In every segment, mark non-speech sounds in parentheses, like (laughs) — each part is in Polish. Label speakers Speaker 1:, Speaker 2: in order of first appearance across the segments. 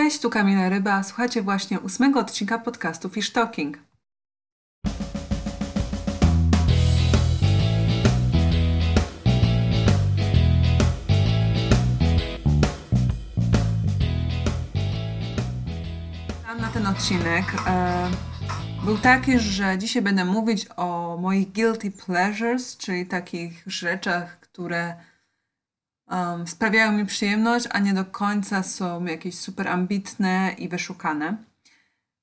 Speaker 1: Cześć, tu Kamila Ryba. Słuchajcie właśnie ósmego odcinka podcastu Fish Talking. Plan na ten odcinek e, był taki, że dzisiaj będę mówić o moich guilty pleasures, czyli takich rzeczach, które um, sprawiają mi przyjemność, a nie do końca są jakieś super ambitne i wyszukane.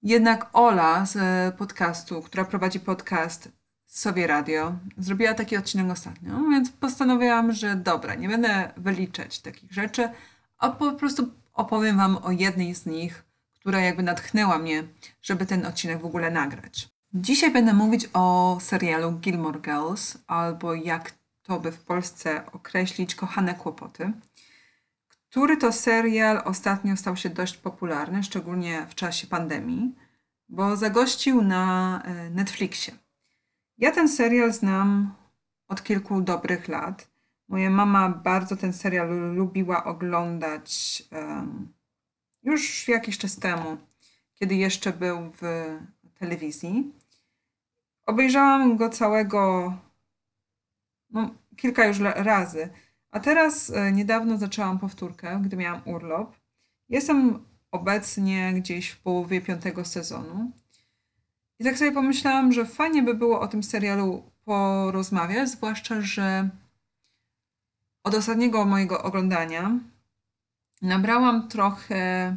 Speaker 1: Jednak Ola z podcastu, która prowadzi podcast sobie radio, zrobiła taki odcinek ostatnio, więc postanowiłam, że dobra, nie będę wyliczać takich rzeczy, a po prostu opowiem Wam o jednej z nich, która jakby natchnęła mnie, żeby ten odcinek w ogóle nagrać. Dzisiaj będę mówić o serialu Gilmore Girls, albo jak to by w Polsce określić Kochane Kłopoty, który to serial ostatnio stał się dość popularny, szczególnie w czasie pandemii, bo zagościł na e, Netflixie. Ja ten serial znam od kilku dobrych lat. Moja mama bardzo ten serial lubiła oglądać um, już jakiś czas temu, kiedy jeszcze był w telewizji. Obejrzałam go całego no, kilka już razy. A teraz e, niedawno zaczęłam powtórkę, gdy miałam urlop. Jestem obecnie gdzieś w połowie piątego sezonu. I tak sobie pomyślałam, że fajnie by było o tym serialu porozmawiać, zwłaszcza, że od ostatniego mojego oglądania nabrałam trochę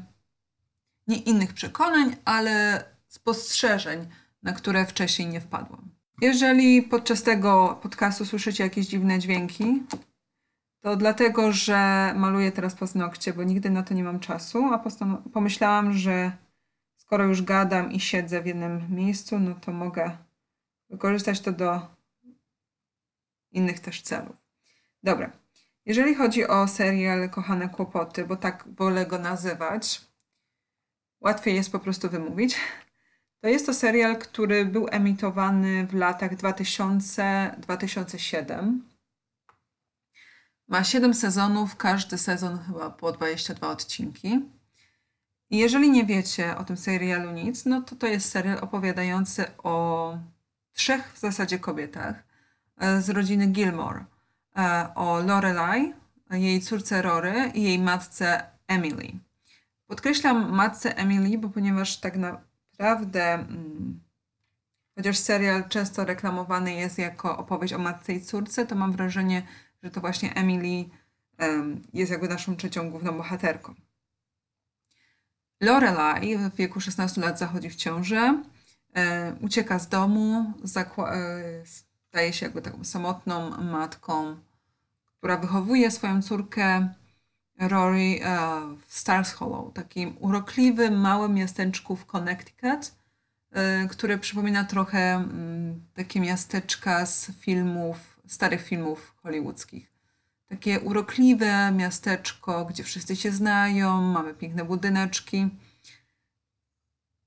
Speaker 1: nie innych przekonań, ale spostrzeżeń, na które wcześniej nie wpadłam. Jeżeli podczas tego podcastu słyszycie jakieś dziwne dźwięki, to dlatego, że maluję teraz paznokcie, bo nigdy na to nie mam czasu, a pomyślałam, że skoro już gadam i siedzę w jednym miejscu, no to mogę wykorzystać to do innych też celów. Dobra. Jeżeli chodzi o serial Kochane Kłopoty, bo tak wolę go nazywać, łatwiej jest po prostu wymówić, to jest to serial, który był emitowany w latach 2000-2007. Ma 7 sezonów, każdy sezon chyba po 22 odcinki. I jeżeli nie wiecie o tym serialu nic, no to to jest serial opowiadający o trzech w zasadzie kobietach e, z rodziny Gilmore. E, o Lorelai, jej córce Rory i jej matce Emily. Podkreślam matce Emily, bo ponieważ tak na, naprawdę, mm, chociaż serial często reklamowany jest jako opowieść o matce i córce, to mam wrażenie, że to właśnie Emily jest jakby naszą trzecią główną bohaterką. Lorelai w wieku 16 lat zachodzi w ciążę, e, ucieka z domu, e, staje się jakby taką samotną matką, która wychowuje swoją córkę Rory e, w Stars Hollow, takim urokliwym, małym miasteczku w Connecticut, e, które przypomina trochę mm, takie miasteczka z filmów, starych filmów hollywoodzkich. Takie urokliwe miasteczko, gdzie wszyscy się znają, mamy piękne budyneczki.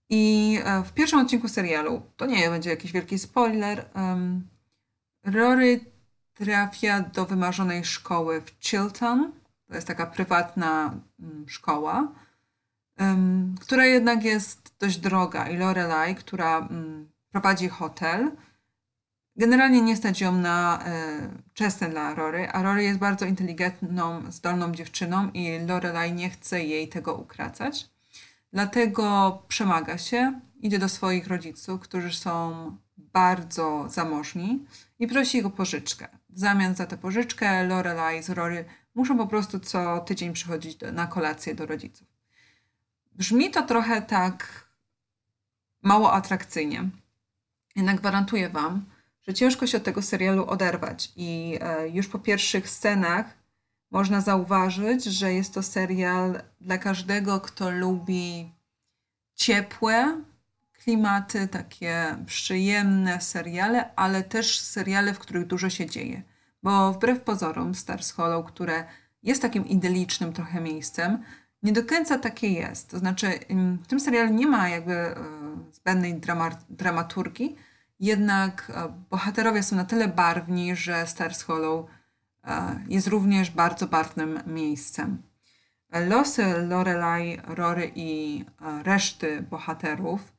Speaker 1: I e, w pierwszym odcinku serialu, to nie będzie jakiś wielki spoiler, Rory trafia do wymarzonej szkoły w Chilton, to jest taka prywatna mm, szkoła, która jednak jest dość droga. I Lorelai, która mm, prowadzi hotel, generalnie nie stać ją na e, czesne dla Rory, a Rory jest bardzo inteligentną, zdolną dziewczyną i Lorelai nie chce jej tego ukracać. Dlatego przemaga się, idzie do swoich rodziców, którzy są bardzo zamożni i prosi ich o pożyczkę. W zamian za tę pożyczkę Lorelai z Rory muszą po prostu co tydzień przychodzić do, na kolację do rodziców. Brzmi to trochę tak mało atrakcyjnie. Jednak gwarantuję Wam, że ciężko się od tego serialu oderwać. I e, już po pierwszych scenach można zauważyć, że jest to serial dla każdego, kto lubi ciepłe klimaty, takie przyjemne seriale, ale też seriale, w których dużo się dzieje. Bo wbrew pozorom Stars Hollow, które jest takim idylicznym trochę miejscem, nie do końca takie jest. To znaczy, w tym serialu nie ma jakby e, zbędnej drama, dramaturgii, jednak e, bohaterowie są na tyle barwni, że Stars Hollow e, jest również bardzo barwnym miejscem. losy Lorelai, Rory i reszty bohaterów,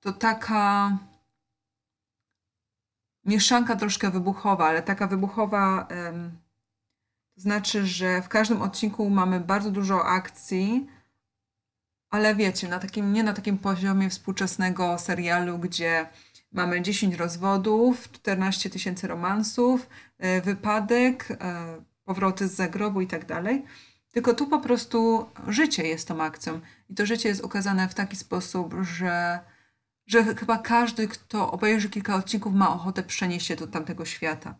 Speaker 1: to taka mieszanka troszkę wybuchowa, ale taka wybuchowa to znaczy, że w każdym odcinku mamy bardzo dużo akcji, ale wiecie, na takim, nie na takim poziomie współczesnego serialu, gdzie mamy 10 rozwodów, 14 tysięcy romansów, e, wypadek, e, powroty z zagrobu i tak dalej. Tylko tu po prostu życie jest tą akcją. I to życie jest ukazane w taki sposób, że, że chyba każdy, kto obejrzy kilka odcinków, ma ochotę przenieść się do tamtego świata.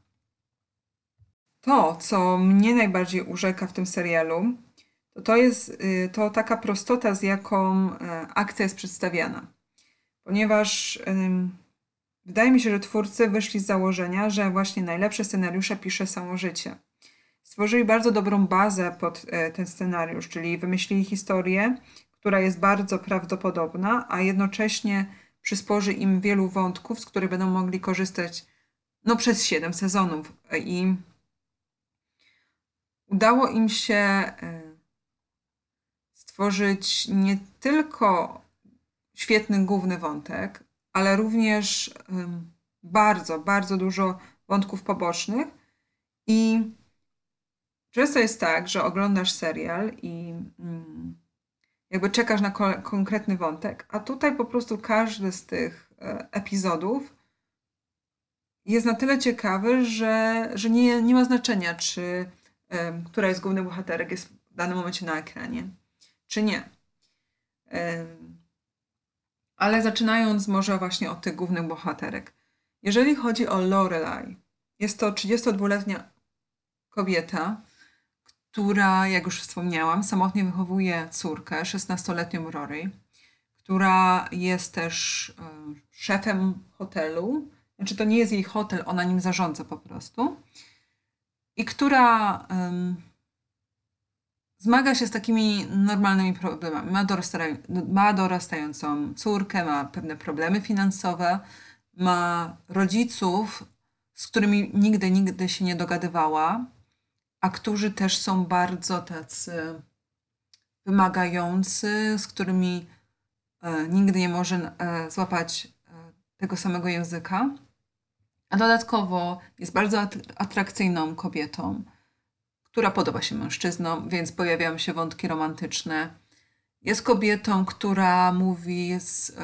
Speaker 1: To, co mnie najbardziej urzeka w tym serialu, to, to jest y, to taka prostota, z jaką e, akcja jest przedstawiana. Ponieważ wydaje mi się, że twórcy wyszli z założenia, że właśnie najlepsze scenariusze pisze samo życie. Stworzyli bardzo dobrą bazę pod e, ten scenariusz, czyli wymyślili historię, która jest bardzo prawdopodobna, a jednocześnie przysporzy im wielu wątków, z których będą mogli korzystać no, przez 7 sezonów. I udało im się e, stworzyć nie tylko świetny główny wątek, ale również bardzo, bardzo dużo wątków pobocznych i Często jest tak, że oglądasz serial i mm, jakby czekasz na konkretny wątek, a tutaj po prostu każdy z tych e, epizodów jest na tyle ciekawy, że, że nie, nie ma znaczenia, czy która jest główny bohaterek jest w danym momencie na ekranie, czy nie. Ale zaczynając może właśnie od tych głównych bohaterek. Jeżeli chodzi o Lorelai, jest to 32-letnia kobieta, która, jak już wspomniałam, samotnie wychowuje córkę, 16-letnią Rory, która jest też e, szefem hotelu. Znaczy, to nie jest jej hotel, ona nim zarządza po prostu. I która um, zmaga się z takimi normalnymi problemami. Ma, ma dorastającą córkę, ma pewne problemy finansowe, ma rodziców, z którymi nigdy, nigdy się nie dogadywała a którzy też są bardzo tacy wymagający, z którymi e, nigdy nie może e, złapać e, tego samego języka. A dodatkowo jest bardzo atrakcyjną kobietą, która podoba się mężczyznom, więc pojawiają się wątki romantyczne. Jest kobietą, która mówi z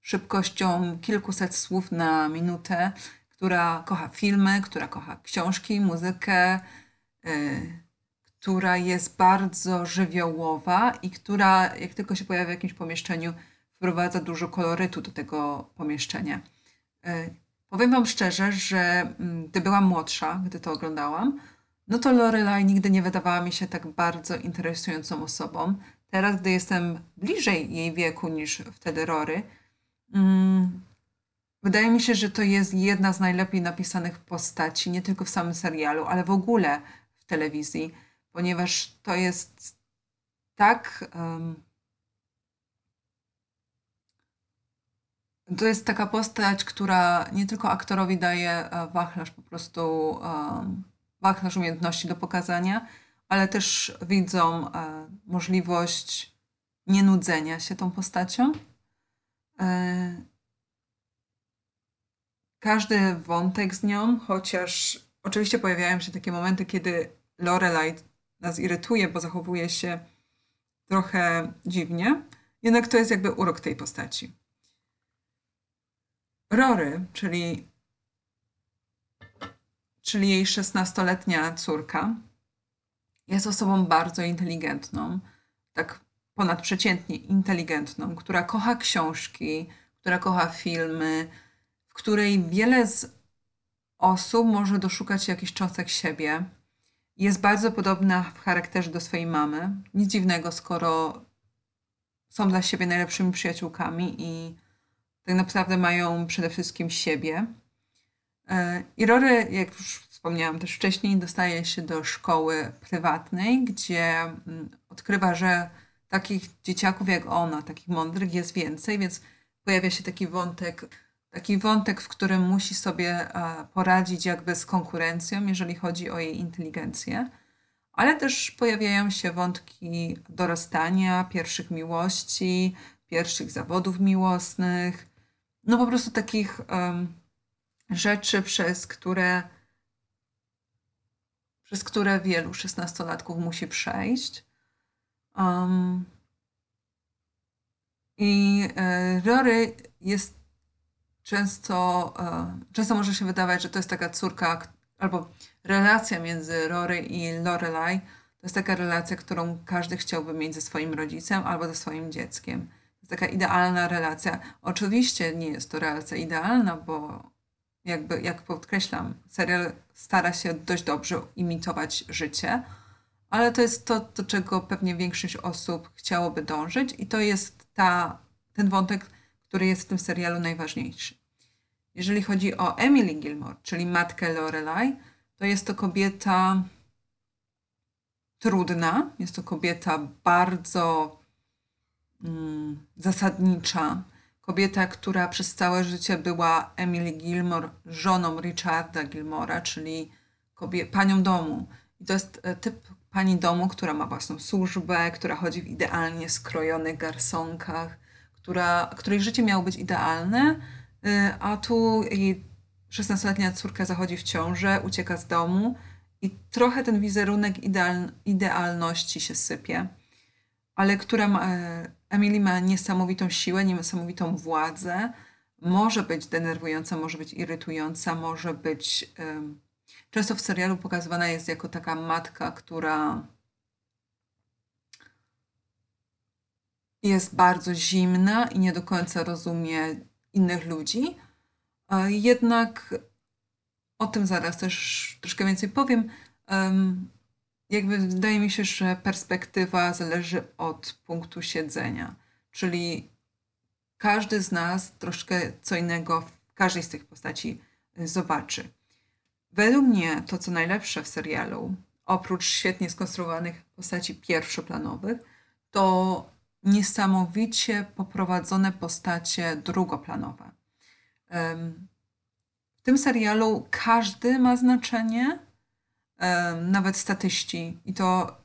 Speaker 1: szybkością kilkuset słów na minutę, która kocha filmy, która kocha książki, muzykę, która jest bardzo żywiołowa i która, jak tylko się pojawia w jakimś pomieszczeniu, wprowadza dużo kolorytu do tego pomieszczenia. Y, powiem Wam szczerze, że mm, gdy byłam młodsza, gdy to oglądałam, no to Lorelai nigdy nie wydawała mi się tak bardzo interesującą osobą. Teraz, gdy jestem bliżej jej wieku niż wtedy Rory, mm, wydaje mi się, że to jest jedna z najlepiej napisanych postaci, nie tylko w samym serialu, ale w ogóle telewizji, ponieważ to jest tak. Um, to jest taka postać, która nie tylko aktorowi daje e, wachlarz po prostu um, wachlarz umiejętności do pokazania, ale też widzą e, możliwość nienudzenia się tą postacią. E, każdy wątek z nią, chociaż oczywiście pojawiają się takie momenty, kiedy Lorelai nas irytuje, bo zachowuje się trochę dziwnie, jednak to jest jakby urok tej postaci. Rory, czyli, czyli jej 16-letnia córka, jest osobą bardzo inteligentną, tak ponadprzeciętnie inteligentną, która kocha książki, która kocha filmy, w której wiele z osób może doszukać się jakichś cząstek siebie, jest bardzo podobna w charakterze do swojej mamy. Nic dziwnego, skoro są dla siebie najlepszymi przyjaciółkami i tak naprawdę mają przede wszystkim siebie. E, I Rory, jak już wspomniałam też wcześniej, dostaje się do szkoły prywatnej, gdzie mm, odkrywa, że takich dzieciaków jak ona, takich mądrych jest więcej, więc pojawia się taki wątek taki wątek, w którym musi sobie e, poradzić jakby z konkurencją, jeżeli chodzi o jej inteligencję. ale też pojawiają się wątki dorastania, pierwszych miłości, pierwszych zawodów miłosnych, no po prostu takich um, rzeczy, przez które przez które wielu szesnastolatków musi przejść. Um, I e, Rory jest często, e, często może się wydawać, że to jest taka córka, albo relacja między Rory i Lorelai to jest taka relacja, którą każdy chciałby mieć ze swoim rodzicem albo ze swoim dzieckiem. To jest taka idealna relacja. Oczywiście nie jest to relacja idealna, bo jakby, jak podkreślam, serial stara się dość dobrze imitować życie, ale to jest to, do czego pewnie większość osób chciałoby dążyć i to jest ta, ten wątek, który jest w tym serialu najważniejszy. Jeżeli chodzi o Emily Gilmore, czyli matkę Lorelai, to jest to kobieta trudna, jest to kobieta bardzo mm, zasadnicza, kobieta, która przez całe życie była Emily Gilmore, żoną Richarda Gilmora, czyli kobie- panią domu. I to jest e, typ pani domu, która ma własną służbę, która chodzi w idealnie skrojonych garsonkach, która, której życie miało być idealne, e, a tu jej 16-letnia córka zachodzi w ciążę, ucieka z domu i trochę ten wizerunek ideal, idealności się sypie, ale która ma, e, Emily ma niesamowitą siłę, niesamowitą władzę. Może być denerwująca, może być irytująca, może być. Um, często w serialu pokazywana jest jako taka matka, która jest bardzo zimna i nie do końca rozumie innych ludzi. Jednak o tym zaraz też troszkę więcej powiem. Jakby wydaje mi się, że perspektywa zależy od punktu siedzenia. Czyli każdy z nas troszkę co innego w każdej z tych postaci y, zobaczy. Według mnie to, co najlepsze w serialu, oprócz świetnie skonstruowanych postaci pierwszoplanowych, to niesamowicie poprowadzone postacie drugoplanowe. W tym serialu każdy ma znaczenie, nawet statyści i to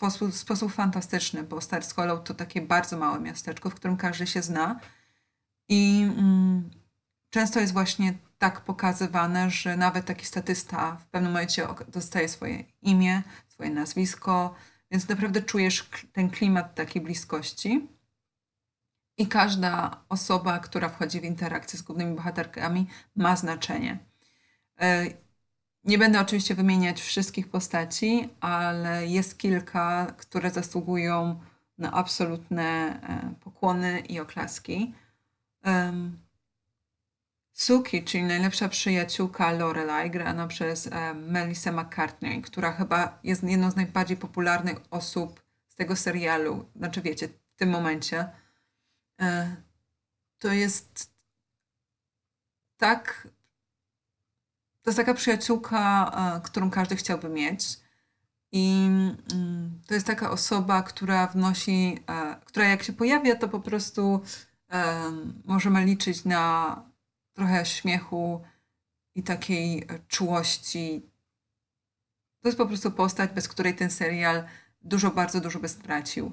Speaker 1: w sposób, fantastyczny, bo Stars Hollow to takie bardzo małe miasteczko, w którym każdy się zna i mm, często jest właśnie tak pokazywane, że nawet taki statysta w pewnym momencie dostaje swoje imię, swoje nazwisko, więc naprawdę czujesz ten klimat takiej bliskości. I każda osoba, która wchodzi w interakcję z głównymi bohaterkami, ma znaczenie. E, nie będę oczywiście wymieniać wszystkich postaci, ale jest kilka, które zasługują na absolutne e, pokłony i oklaski. Suki, czyli najlepsza przyjaciółka Lorelai, grana przez e, Melissa McCartney, która chyba jest jedną z najbardziej popularnych osób z tego serialu. Znaczy, wiecie, w tym momencie. E, to jest tak to jest taka przyjaciółka, e, którą każdy chciałby mieć. I mm, to jest taka osoba, która wnosi, która jak się pojawia, to po prostu możemy liczyć na trochę śmiechu i takiej czułości. To jest po prostu postać, bez której ten serial dużo, bardzo dużo by stracił.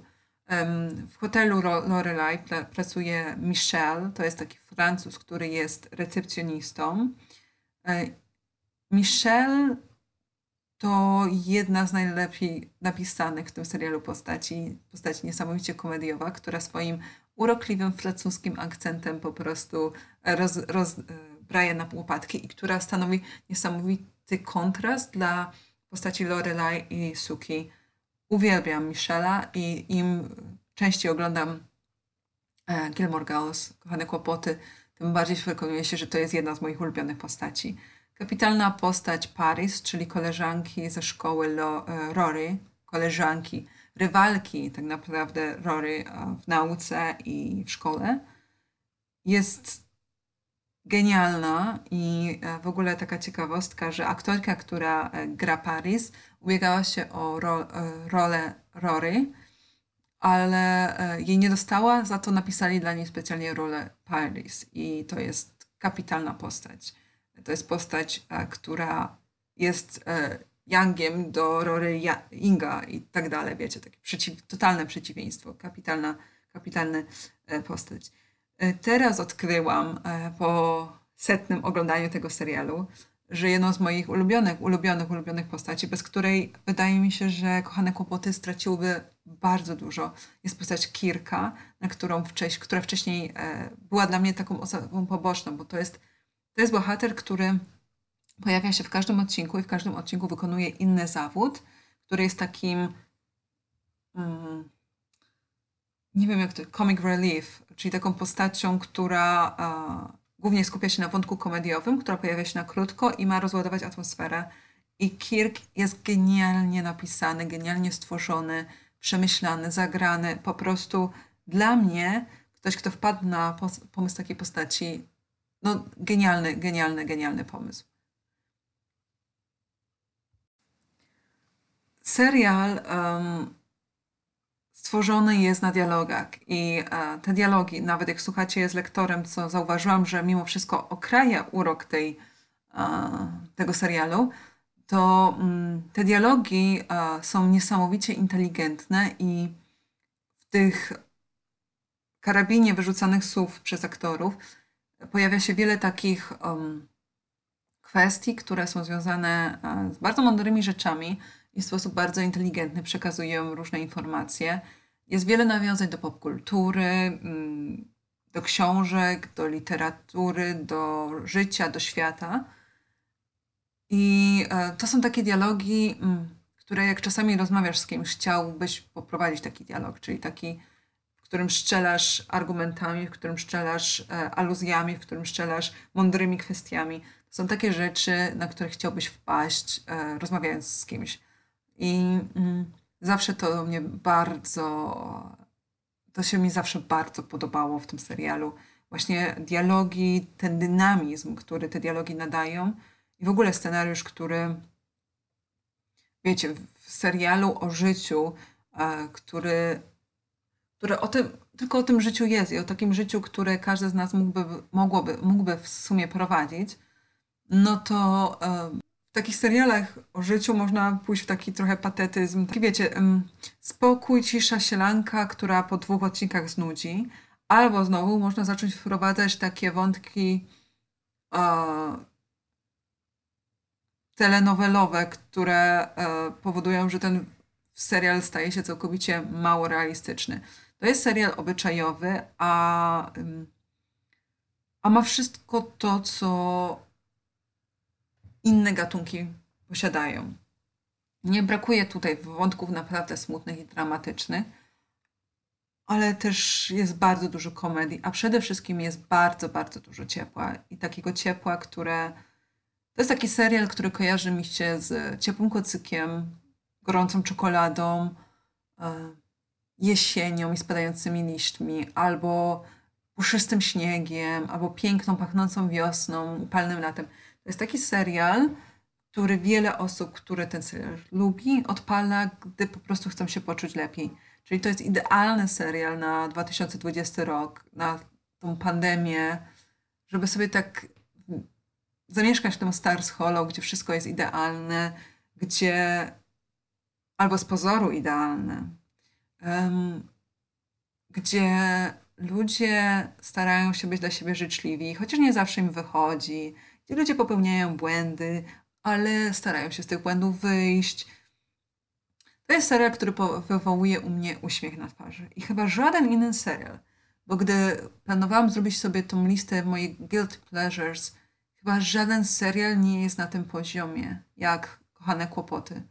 Speaker 1: W hotelu Lorelai pracuje Michel, to jest taki Francuz, który jest recepcjonistą Michelle to jedna z najlepiej napisanych w tym serialu postaci, postać niesamowicie komediowa, która swoim urokliwym francuskim akcentem po prostu roz, rozbraja na łopatki i która stanowi niesamowity kontrast dla postaci Lorelai i Suki. Uwielbiam Michela i im częściej oglądam e, Gilmore Girls, Kochane Kłopoty, tym bardziej przekonuję się, że to jest jedna z moich ulubionych postaci. Kapitalna postać Paris, czyli koleżanki ze szkoły Lo, e, Rory, koleżanki, rywalki tak naprawdę Rory e, w nauce i w szkole, jest genialna i e, w ogóle taka ciekawostka, że aktorka, która gra Paris, ubiegała się o ro, rolę Rory, ale jej nie dostała, za to napisali dla niej specjalnie rolę Paris i to jest kapitalna postać. To jest postać, e, która jest Youngiem do Rory Inga i tak dalej, wiecie, takie przeciw, totalne przeciwieństwo, kapitalna, kapitalna e, postać. E, Teraz odkryłam e, po setnym oglądaniu tego serialu, że jedną z moich ulubionych, ulubionych, ulubionych postaci, bez której wydaje mi się, że Kochane Kłopoty straciłyby bardzo dużo, jest postać Kirka, na którą wcześ, która wcześniej była dla mnie taką osobą poboczną, bo to jest, to jest bohater, który pojawia się w każdym odcinku i w każdym odcinku wykonuje inny zawód, który jest takim, mm, nie wiem jak to, comic relief, czyli taką postacią, która e, głównie skupia się na wątku komediowym, która pojawia się na krótko i ma rozładować atmosferę. I Kirk jest genialnie napisany, genialnie stworzony, przemyślany, zagrany. Po prostu dla mnie, ktoś, kto wpadł na pomysł takiej postaci, no genialny, genialny, genialny pomysł. Serial em, stworzony jest na dialogach i e, te dialogi, nawet jak słuchacie je z lektorem, co zauważyłam, że mimo wszystko okraja urok tej, e, tego serialu, to mm, te dialogi e, są niesamowicie inteligentne i w tych karabinie wyrzucanych słów przez aktorów pojawia się wiele takich em, kwestii, które są związane z bardzo mądrymi rzeczami i w sposób bardzo inteligentny przekazują różne informacje. Jest wiele nawiązań do popkultury, mm, do książek, do literatury, do życia, do świata. I e, to są takie dialogi, mm, które jak czasami rozmawiasz z kimś, chciałbyś poprowadzić taki dialog, czyli taki, w którym szczelasz argumentami, w którym szczelasz e, aluzjami, w którym szczelasz mądrymi kwestiami. To są takie rzeczy, na które chciałbyś wpaść, e, rozmawiając z kimś. I mm, zawsze to mnie bardzo, to się mi zawsze bardzo podobało w tym serialu. Właśnie dialogi, ten dynamizm, który te dialogi nadają i w ogóle scenariusz, który, wiecie, w serialu o życiu, e, który, które o tym, tylko o tym życiu jest i o takim życiu, które każdy z nas mógłby, mogłoby, mógłby w sumie prowadzić, no to e, w takich serialach o życiu można pójść w taki trochę patetyzm. Taki wiecie, spokój, cisza, sielanka, która po dwóch odcinkach znudzi. Albo znowu można zacząć wprowadzać takie wątki e, telenowelowe, które e, powodują, że ten serial staje się całkowicie mało realistyczny. To jest serial obyczajowy, a, a ma wszystko to, co inne gatunki posiadają. Nie brakuje tutaj wątków naprawdę smutnych i dramatycznych, ale też jest bardzo dużo komedii, a przede wszystkim jest bardzo, bardzo dużo ciepła i takiego ciepła, które to jest taki serial, który kojarzy mi się z ciepłym kocykiem, gorącą czekoladą, e, jesienią i spadającymi liśćmi, albo puszystym śniegiem, albo piękną, pachnącą wiosną, upalnym latem. To jest taki serial, który wiele osób, które ten serial lubi, odpala, gdy po prostu chcą się poczuć lepiej. Czyli to jest idealny serial na 2020 rok, na tą pandemię, żeby sobie tak zamieszkać w tym Stars Hollow, gdzie wszystko jest idealne, gdzie albo z pozoru idealne, em, gdzie ludzie starają się być dla siebie życzliwi, chociaż nie zawsze im wychodzi, gdzie ludzie popełniają błędy, ale starają się z tych błędów wyjść. To jest serial, który wywołuje u mnie uśmiech na twarzy. I chyba żaden inny serial, bo gdy planowałam zrobić sobie tą listę moich guilty pleasures, chyba żaden serial nie jest na tym poziomie, jak Kochane Kłopoty.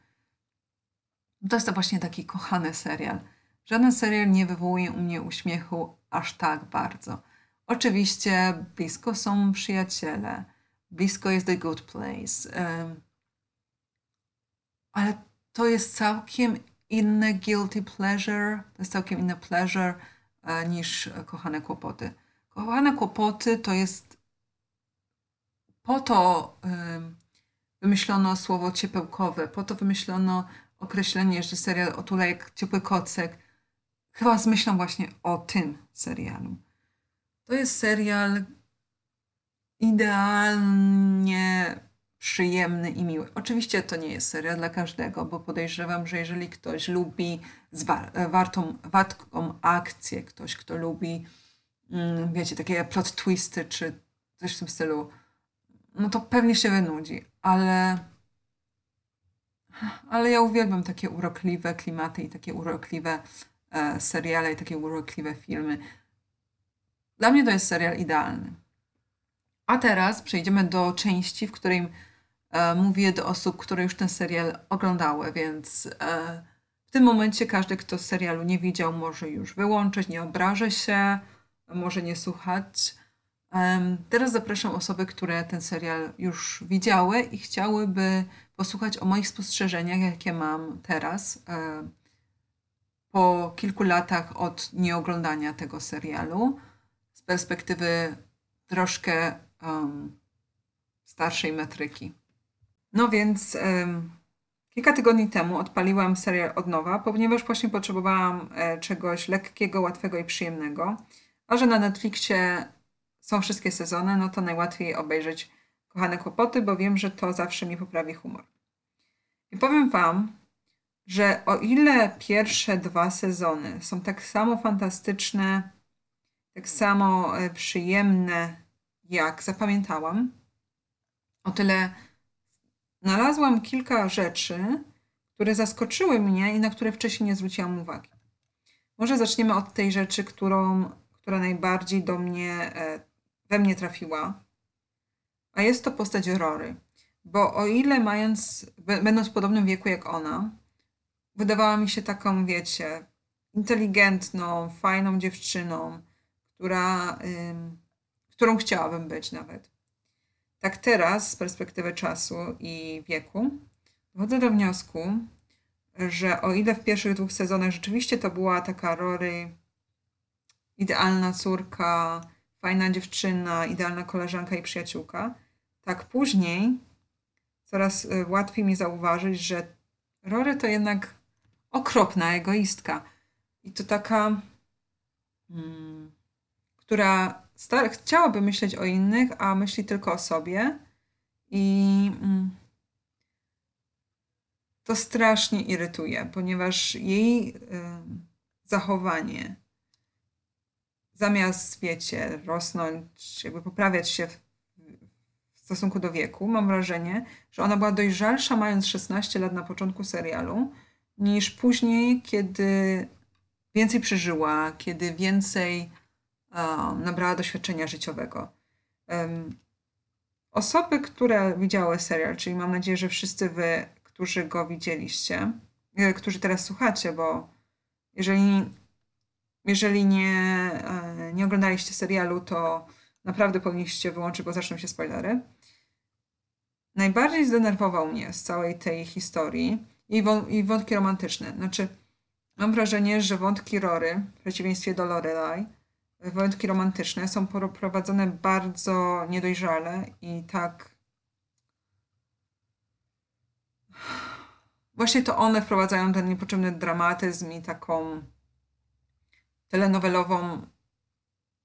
Speaker 1: To jest to właśnie taki kochany serial. Żaden serial nie wywołuje u mnie uśmiechu aż tak bardzo. Oczywiście blisko są przyjaciele, blisko jest The Good Place, ale to jest całkiem inne guilty pleasure, to jest całkiem inne pleasure e, niż e, Kochane Kłopoty. Kochane Kłopoty to jest po to wymyślono słowo ciepełkowe, po to wymyślono określenie, że serial otula jak ciepły kocek. Chyba z myślą właśnie o tym serialu. To jest serial idealnie przyjemny i miły. Oczywiście to nie jest serial dla każdego, bo podejrzewam, że jeżeli ktoś lubi wartą, wartką akcję, ktoś, kto lubi, mm, wiecie, takie plot twisty czy coś w tym stylu, no to pewnie się wynudzi, ale ale ja uwielbiam takie urokliwe klimaty i takie urokliwe e, seriale i takie urokliwe filmy. Dla mnie to jest serial idealny. A teraz przejdziemy do części, w której e, mówię do osób, które już ten serial oglądały, więc e, w tym momencie każdy, kto serialu nie widział, może już wyłączyć, nie obrażę się, może nie słuchać. Em, teraz zapraszam osoby, które ten serial już widziały i chciałyby posłuchać o moich spostrzeżeniach, jakie mam teraz, e, po kilku latach od nieoglądania tego serialu, z perspektywy troszkę em, starszej metryki. No więc em, kilka tygodni temu odpaliłam serial od nowa, ponieważ właśnie potrzebowałam e, czegoś lekkiego, łatwego i przyjemnego. A że na Netflixie są wszystkie sezony, no to najłatwiej obejrzeć Kochane Kłopoty, bo wiem, że to zawsze mi poprawi humor. I powiem Wam, że o ile pierwsze dwa sezony są tak samo fantastyczne, tak samo e, przyjemne, jak zapamiętałam, o tyle znalazłam kilka rzeczy, które zaskoczyły mnie i na które wcześniej nie zwróciłam uwagi. Może zaczniemy od tej rzeczy, którą, która najbardziej do mnie, e, we mnie trafiła, a jest to postać Rory. Bo o ile mając, będąc w podobnym wieku jak ona, wydawała mi się taką, wiecie, inteligentną, fajną dziewczyną, która, którą chciałabym być nawet. Tak teraz, z perspektywy czasu i wieku, dochodzę do wniosku, że o ile w pierwszych dwóch sezonach rzeczywiście to była taka Rory, idealna córka, fajna dziewczyna, idealna koleżanka i przyjaciółka, tak później coraz y, łatwiej mi zauważyć, że Rory to jednak okropna egoistka. I to taka, mm, która sta- chciałaby myśleć o innych, a myśli tylko o sobie. I mm, to strasznie irytuje, ponieważ jej zachowanie, zamiast, wiecie, rosnąć, jakby poprawiać się w, w stosunku do wieku, mam wrażenie, że ona była dojrzalsza mając 16 lat na początku serialu, niż później, kiedy więcej przeżyła, kiedy więcej nabrała doświadczenia życiowego. Osoby, które widziały serial, czyli mam nadzieję, że wszyscy wy, którzy go widzieliście, e, którzy teraz słuchacie, bo jeżeli, jeżeli nie, e, nie oglądaliście serialu, to naprawdę powinniście wyłączyć, bo zaczną się spoilery. Najbardziej zdenerwował mnie z całej tej historii i, i wątki romantyczne. Znaczy, mam wrażenie, że wątki Rory, w przeciwieństwie do Lorelai, wątki romantyczne są prowadzone bardzo niedojrzale i tak. Właśnie to one wprowadzają ten niepotrzebny dramatyzm i taką telenowelową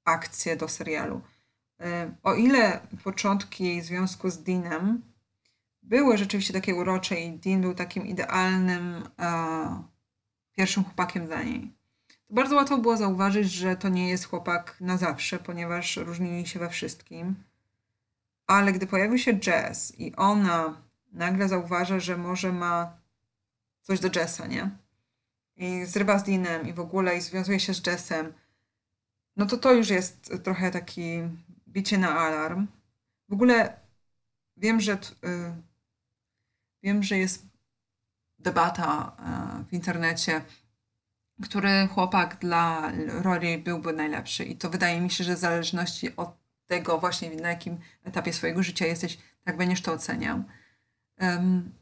Speaker 1: akcję do serialu. Y, O ile początki jej związku z Deanem były rzeczywiście takie urocze i Dean był takim idealnym e, pierwszym chłopakiem dla niej, bardzo łatwo było zauważyć, że to nie jest chłopak na zawsze, ponieważ różnili się we wszystkim. Ale gdy pojawił się Jess i ona nagle zauważa, że może ma coś do Jessa, nie? I zrywa z Deanem i w ogóle i związuje się z Jessem, no to to już jest trochę taki bicie na alarm. W ogóle wiem, że y, wiem, że jest debata e, w internecie, który chłopak dla Rory byłby najlepszy. I to wydaje mi się, że w zależności od tego właśnie na jakim etapie swojego życia jesteś, tak będziesz to oceniał. Em,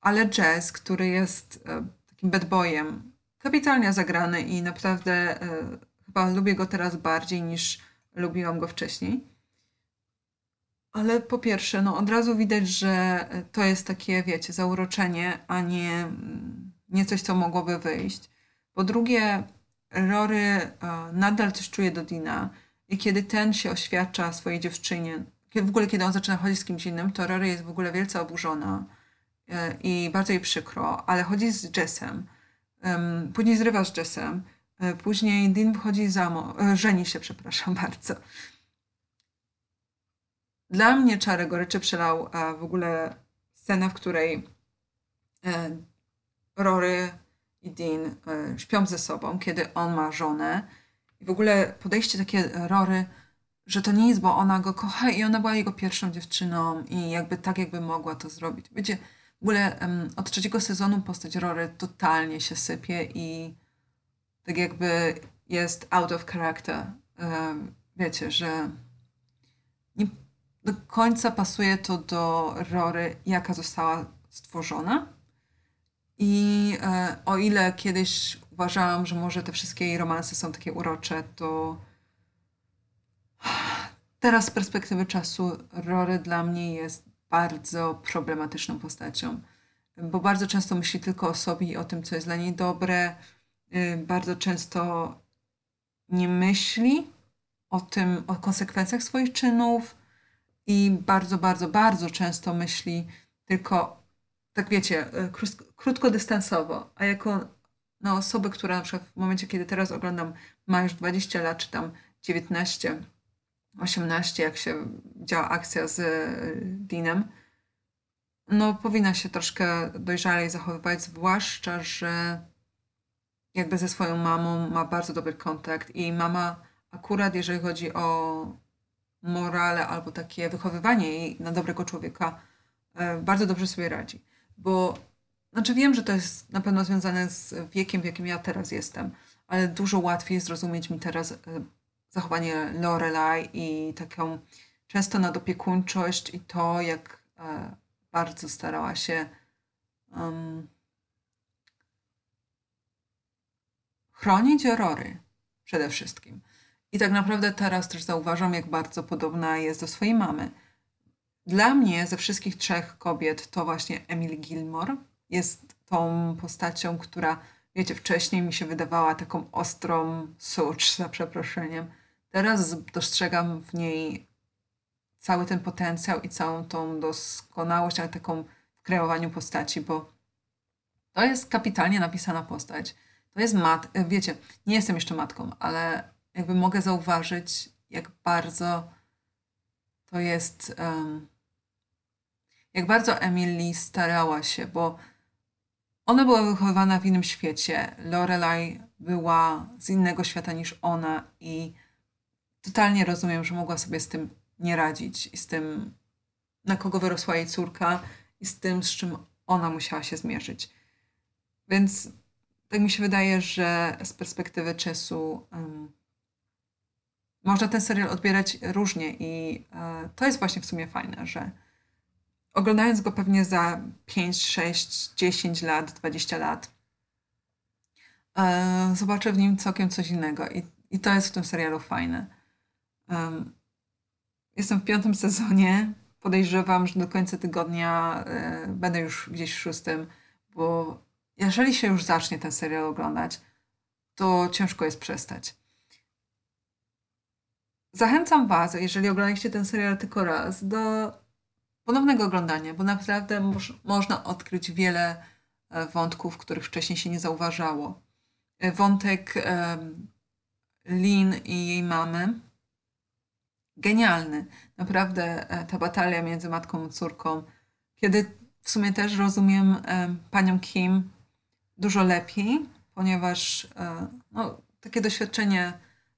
Speaker 1: ale Jazz, który jest e, takim bad boyem, kapitalnie zagrany i naprawdę e, chyba lubię go teraz bardziej niż lubiłam go wcześniej. Ale po pierwsze, no od razu widać, że to jest takie, wiecie, zauroczenie, a nie, mm, nie coś, co mogłoby wyjść. Po drugie, Rory e, nadal coś czuje do Dina i kiedy ten się oświadcza swojej dziewczynie, w ogóle kiedy on zaczyna chodzić z kimś innym, to Rory jest w ogóle wielce oburzona e, i bardzo jej przykro, ale chodzi z Jessem. Później zrywa z Jessem. E, później Dean wychodzi za mąż, żeni się, przepraszam (laughs) bardzo. Dla mnie czarę goryczy przelał w ogóle scena, w której Rory i Dean śpią ze sobą, kiedy on ma żonę. I w ogóle podejście takie Rory że to jest, bo ona go kocha i ona była jego pierwszą dziewczyną i jakby tak, jakby mogła to zrobić. Wiecie, w ogóle um, od trzeciego sezonu postać Rory totalnie się sypie i tak jakby jest out of character. Um, wiecie, że nie do końca pasuje to do Rory, jaka została stworzona. I e, o ile kiedyś uważałam, że może te wszystkie jej romanse są takie urocze, to Teraz z perspektywy czasu Rory dla mnie jest bardzo problematyczną postacią, bo bardzo często myśli tylko o sobie i o tym, co jest dla niej dobre. Y, bardzo często nie myśli o tym, o konsekwencjach swoich czynów i bardzo, bardzo, bardzo często myśli tylko, tak wiecie, y, krótkodystansowo, a jako no, osobę, która na przykład w momencie, kiedy teraz oglądam, ma już 20 lat, czy tam 19, 18, jak się działa akcja z y, Deanem, no powinna się troszkę dojrzalej zachowywać, zwłaszcza, że jakby ze swoją mamą ma bardzo dobry kontakt i mama akurat jeżeli chodzi o morale albo takie wychowywanie jej na dobrego człowieka, e, bardzo dobrze sobie radzi. Bo znaczy wiem, że to jest na pewno związane z wiekiem, w jakim ja teraz jestem, ale dużo łatwiej zrozumieć mi teraz e, zachowanie Lorelai i taką często nadopiekuńczość i to, jak e, bardzo starała się um, chronić Rory przede wszystkim. I tak naprawdę teraz też zauważam, jak bardzo podobna jest do swojej mamy. Dla mnie ze wszystkich trzech kobiet to właśnie Emily Gilmore jest tą postacią, która, wiecie, wcześniej mi się wydawała taką ostrą sucz, (laughs) za przeproszeniem, Teraz dostrzegam w niej cały ten potencjał i całą tą doskonałość, ale taką w kreowaniu postaci, bo to jest kapitalnie napisana postać. To jest mat, wiecie, nie jestem jeszcze matką, ale jakby mogę zauważyć, jak bardzo to jest, um, jak bardzo Emily starała się, bo ona była wychowywana w innym świecie. Lorelai była z innego świata niż ona i totalnie rozumiem, że mogła sobie z tym nie radzić i z tym, na kogo wyrosła jej córka i z tym, z czym ona musiała się zmierzyć. Więc tak mi się wydaje, że z perspektywy czasu um, można ten serial odbierać różnie i e, to jest właśnie w sumie fajne, że oglądając go pewnie za 5, 6, 10 lat, 20 lat, e, zobaczę w nim całkiem coś innego i, i to jest w tym serialu fajne. Jestem w piątym sezonie. Podejrzewam, że do końca tygodnia e, będę już gdzieś w szóstym, bo jeżeli się już zacznie ten serial oglądać, to ciężko jest przestać. Zachęcam Was, jeżeli oglądaliście ten serial tylko raz, do ponownego oglądania, bo naprawdę moż, można odkryć wiele e, wątków, których wcześniej się nie zauważało. E, wątek Lin i jej mamy genialny. Naprawdę e, ta batalia między matką a córką, kiedy w sumie też rozumiem panią Kim dużo lepiej, ponieważ no, takie doświadczenie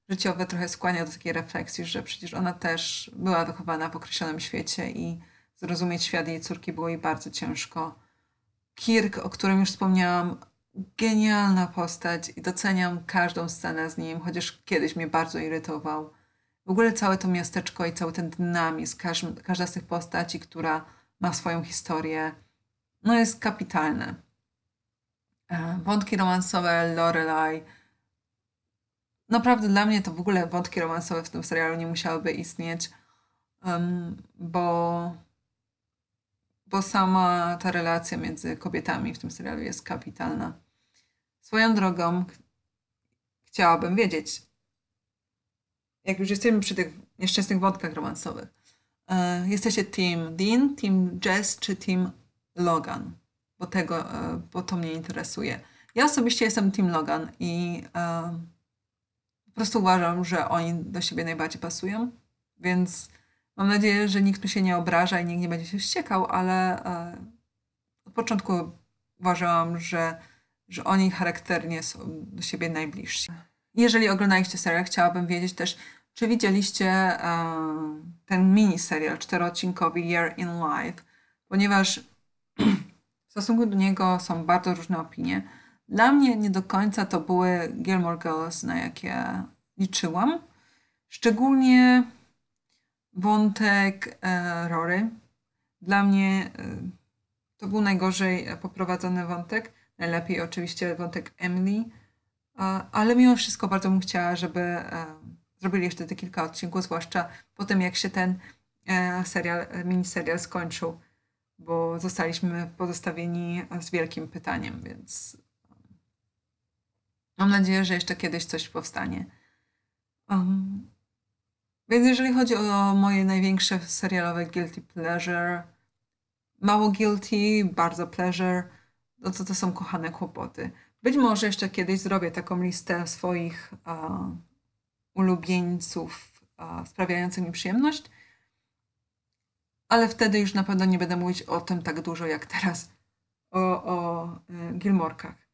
Speaker 1: życiowe trochę skłania do takiej refleksji, że przecież ona też była wychowana w określonym świecie i zrozumieć świat jej córki było jej bardzo ciężko. Kirk, o którym już wspomniałam, genialna postać i doceniam każdą scenę z nim, chociaż kiedyś mnie bardzo irytował w ogóle całe to miasteczko i cały ten dynamizm, każda, z tych postaci, która ma swoją historię, no jest kapitalne. E, wątki romansowe Lorelai. Naprawdę dla mnie to w ogóle wątki romansowe w tym serialu nie musiałyby istnieć, bo, bo sama ta relacja między kobietami w tym serialu jest kapitalna. Swoją drogą chciałabym wiedzieć, jak już jesteśmy przy tych nieszczęsnych wątkach romansowych, e, jesteście Team Dean, Team Jess czy Team Logan, bo, tego, e, bo to mnie interesuje. Ja osobiście jestem Team Logan i e, po prostu uważam, że oni do siebie najbardziej pasują, więc mam nadzieję, że nikt mi się nie obraża i nikt nie będzie się wściekał, ale e, od początku uważałam, że, że oni charakternie są do siebie najbliżsi. Jeżeli oglądaliście serial, chciałabym wiedzieć też, czy widzieliście e, ten mini serial czteroodcinkowy Year in Life, ponieważ w stosunku do niego są bardzo różne opinie. Dla mnie nie do końca to były Gilmore Girls, na jakie liczyłam. Szczególnie wątek e, Rory. Dla mnie e, to był najgorzej poprowadzony wątek. Najlepiej oczywiście wątek Emily, e, ale mimo wszystko bardzo bym chciała, żeby e, zrobili jeszcze te kilka odcinków, zwłaszcza po tym, jak się ten e, serial, miniserial skończył, bo zostaliśmy pozostawieni z wielkim pytaniem, więc mam nadzieję, że jeszcze kiedyś coś powstanie. Um, więc jeżeli chodzi o moje największe serialowe guilty pleasure, mało guilty, bardzo pleasure, no to to są kochane kłopoty. Być może jeszcze kiedyś zrobię taką listę swoich ulubieńców sprawiających mi przyjemność, ale wtedy już na pewno nie będę mówić o tym tak dużo jak teraz, o, o y, Gilmorkach.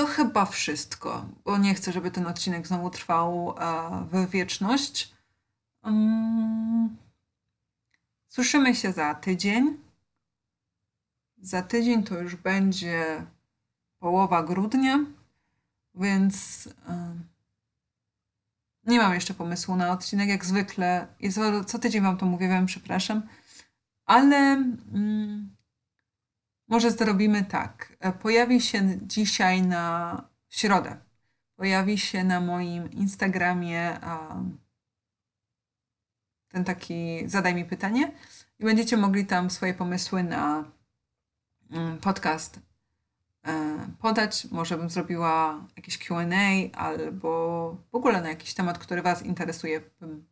Speaker 1: To chyba wszystko, bo nie chcę, żeby ten odcinek znowu trwał e, w wieczność. Um, słyszymy się za tydzień. Za tydzień to już będzie połowa grudnia, więc e, nie mam jeszcze pomysłu na odcinek. Jak zwykle, co, co tydzień Wam to mówię, przepraszam, ale. Mm, może zrobimy tak. Pojawi się dzisiaj na w środę. Pojawi się na moim Instagramie ten taki zadaj mi pytanie i będziecie mogli tam swoje pomysły na mm, podcast e, podać. Może bym zrobiła jakieś QA albo w ogóle na jakiś temat, który Was interesuje, bym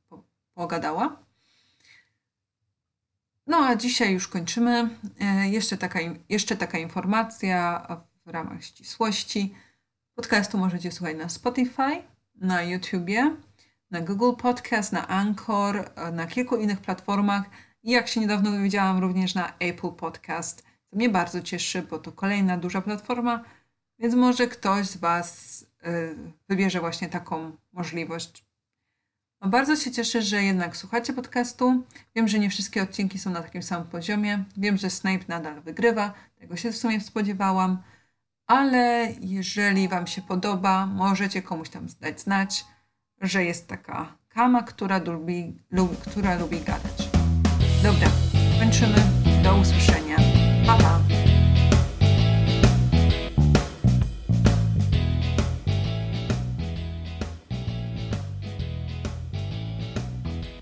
Speaker 1: pogadała. No a dzisiaj już kończymy. E, jeszcze taka, jeszcze taka informacja w ramach ścisłości. Podcastu możecie słuchać na Spotify, na YouTubie, na Google Podcast, na Anchor, e, na kilku innych platformach i jak się niedawno dowiedziałam, również na Apple Podcast. To mnie bardzo cieszy, bo to kolejna duża platforma, więc może ktoś z Was e, wybierze właśnie taką możliwość no, bardzo się cieszę, że jednak słuchacie podcastu. Wiem, że nie wszystkie odcinki są na takim samym poziomie. Wiem, że Snape nadal wygrywa. Tego się w sumie spodziewałam. Ale jeżeli Wam się podoba, możecie komuś tam dać znać, że jest taka kama, która lubi, lubi, która lubi gadać. Dobra, kończymy. Do usłyszenia.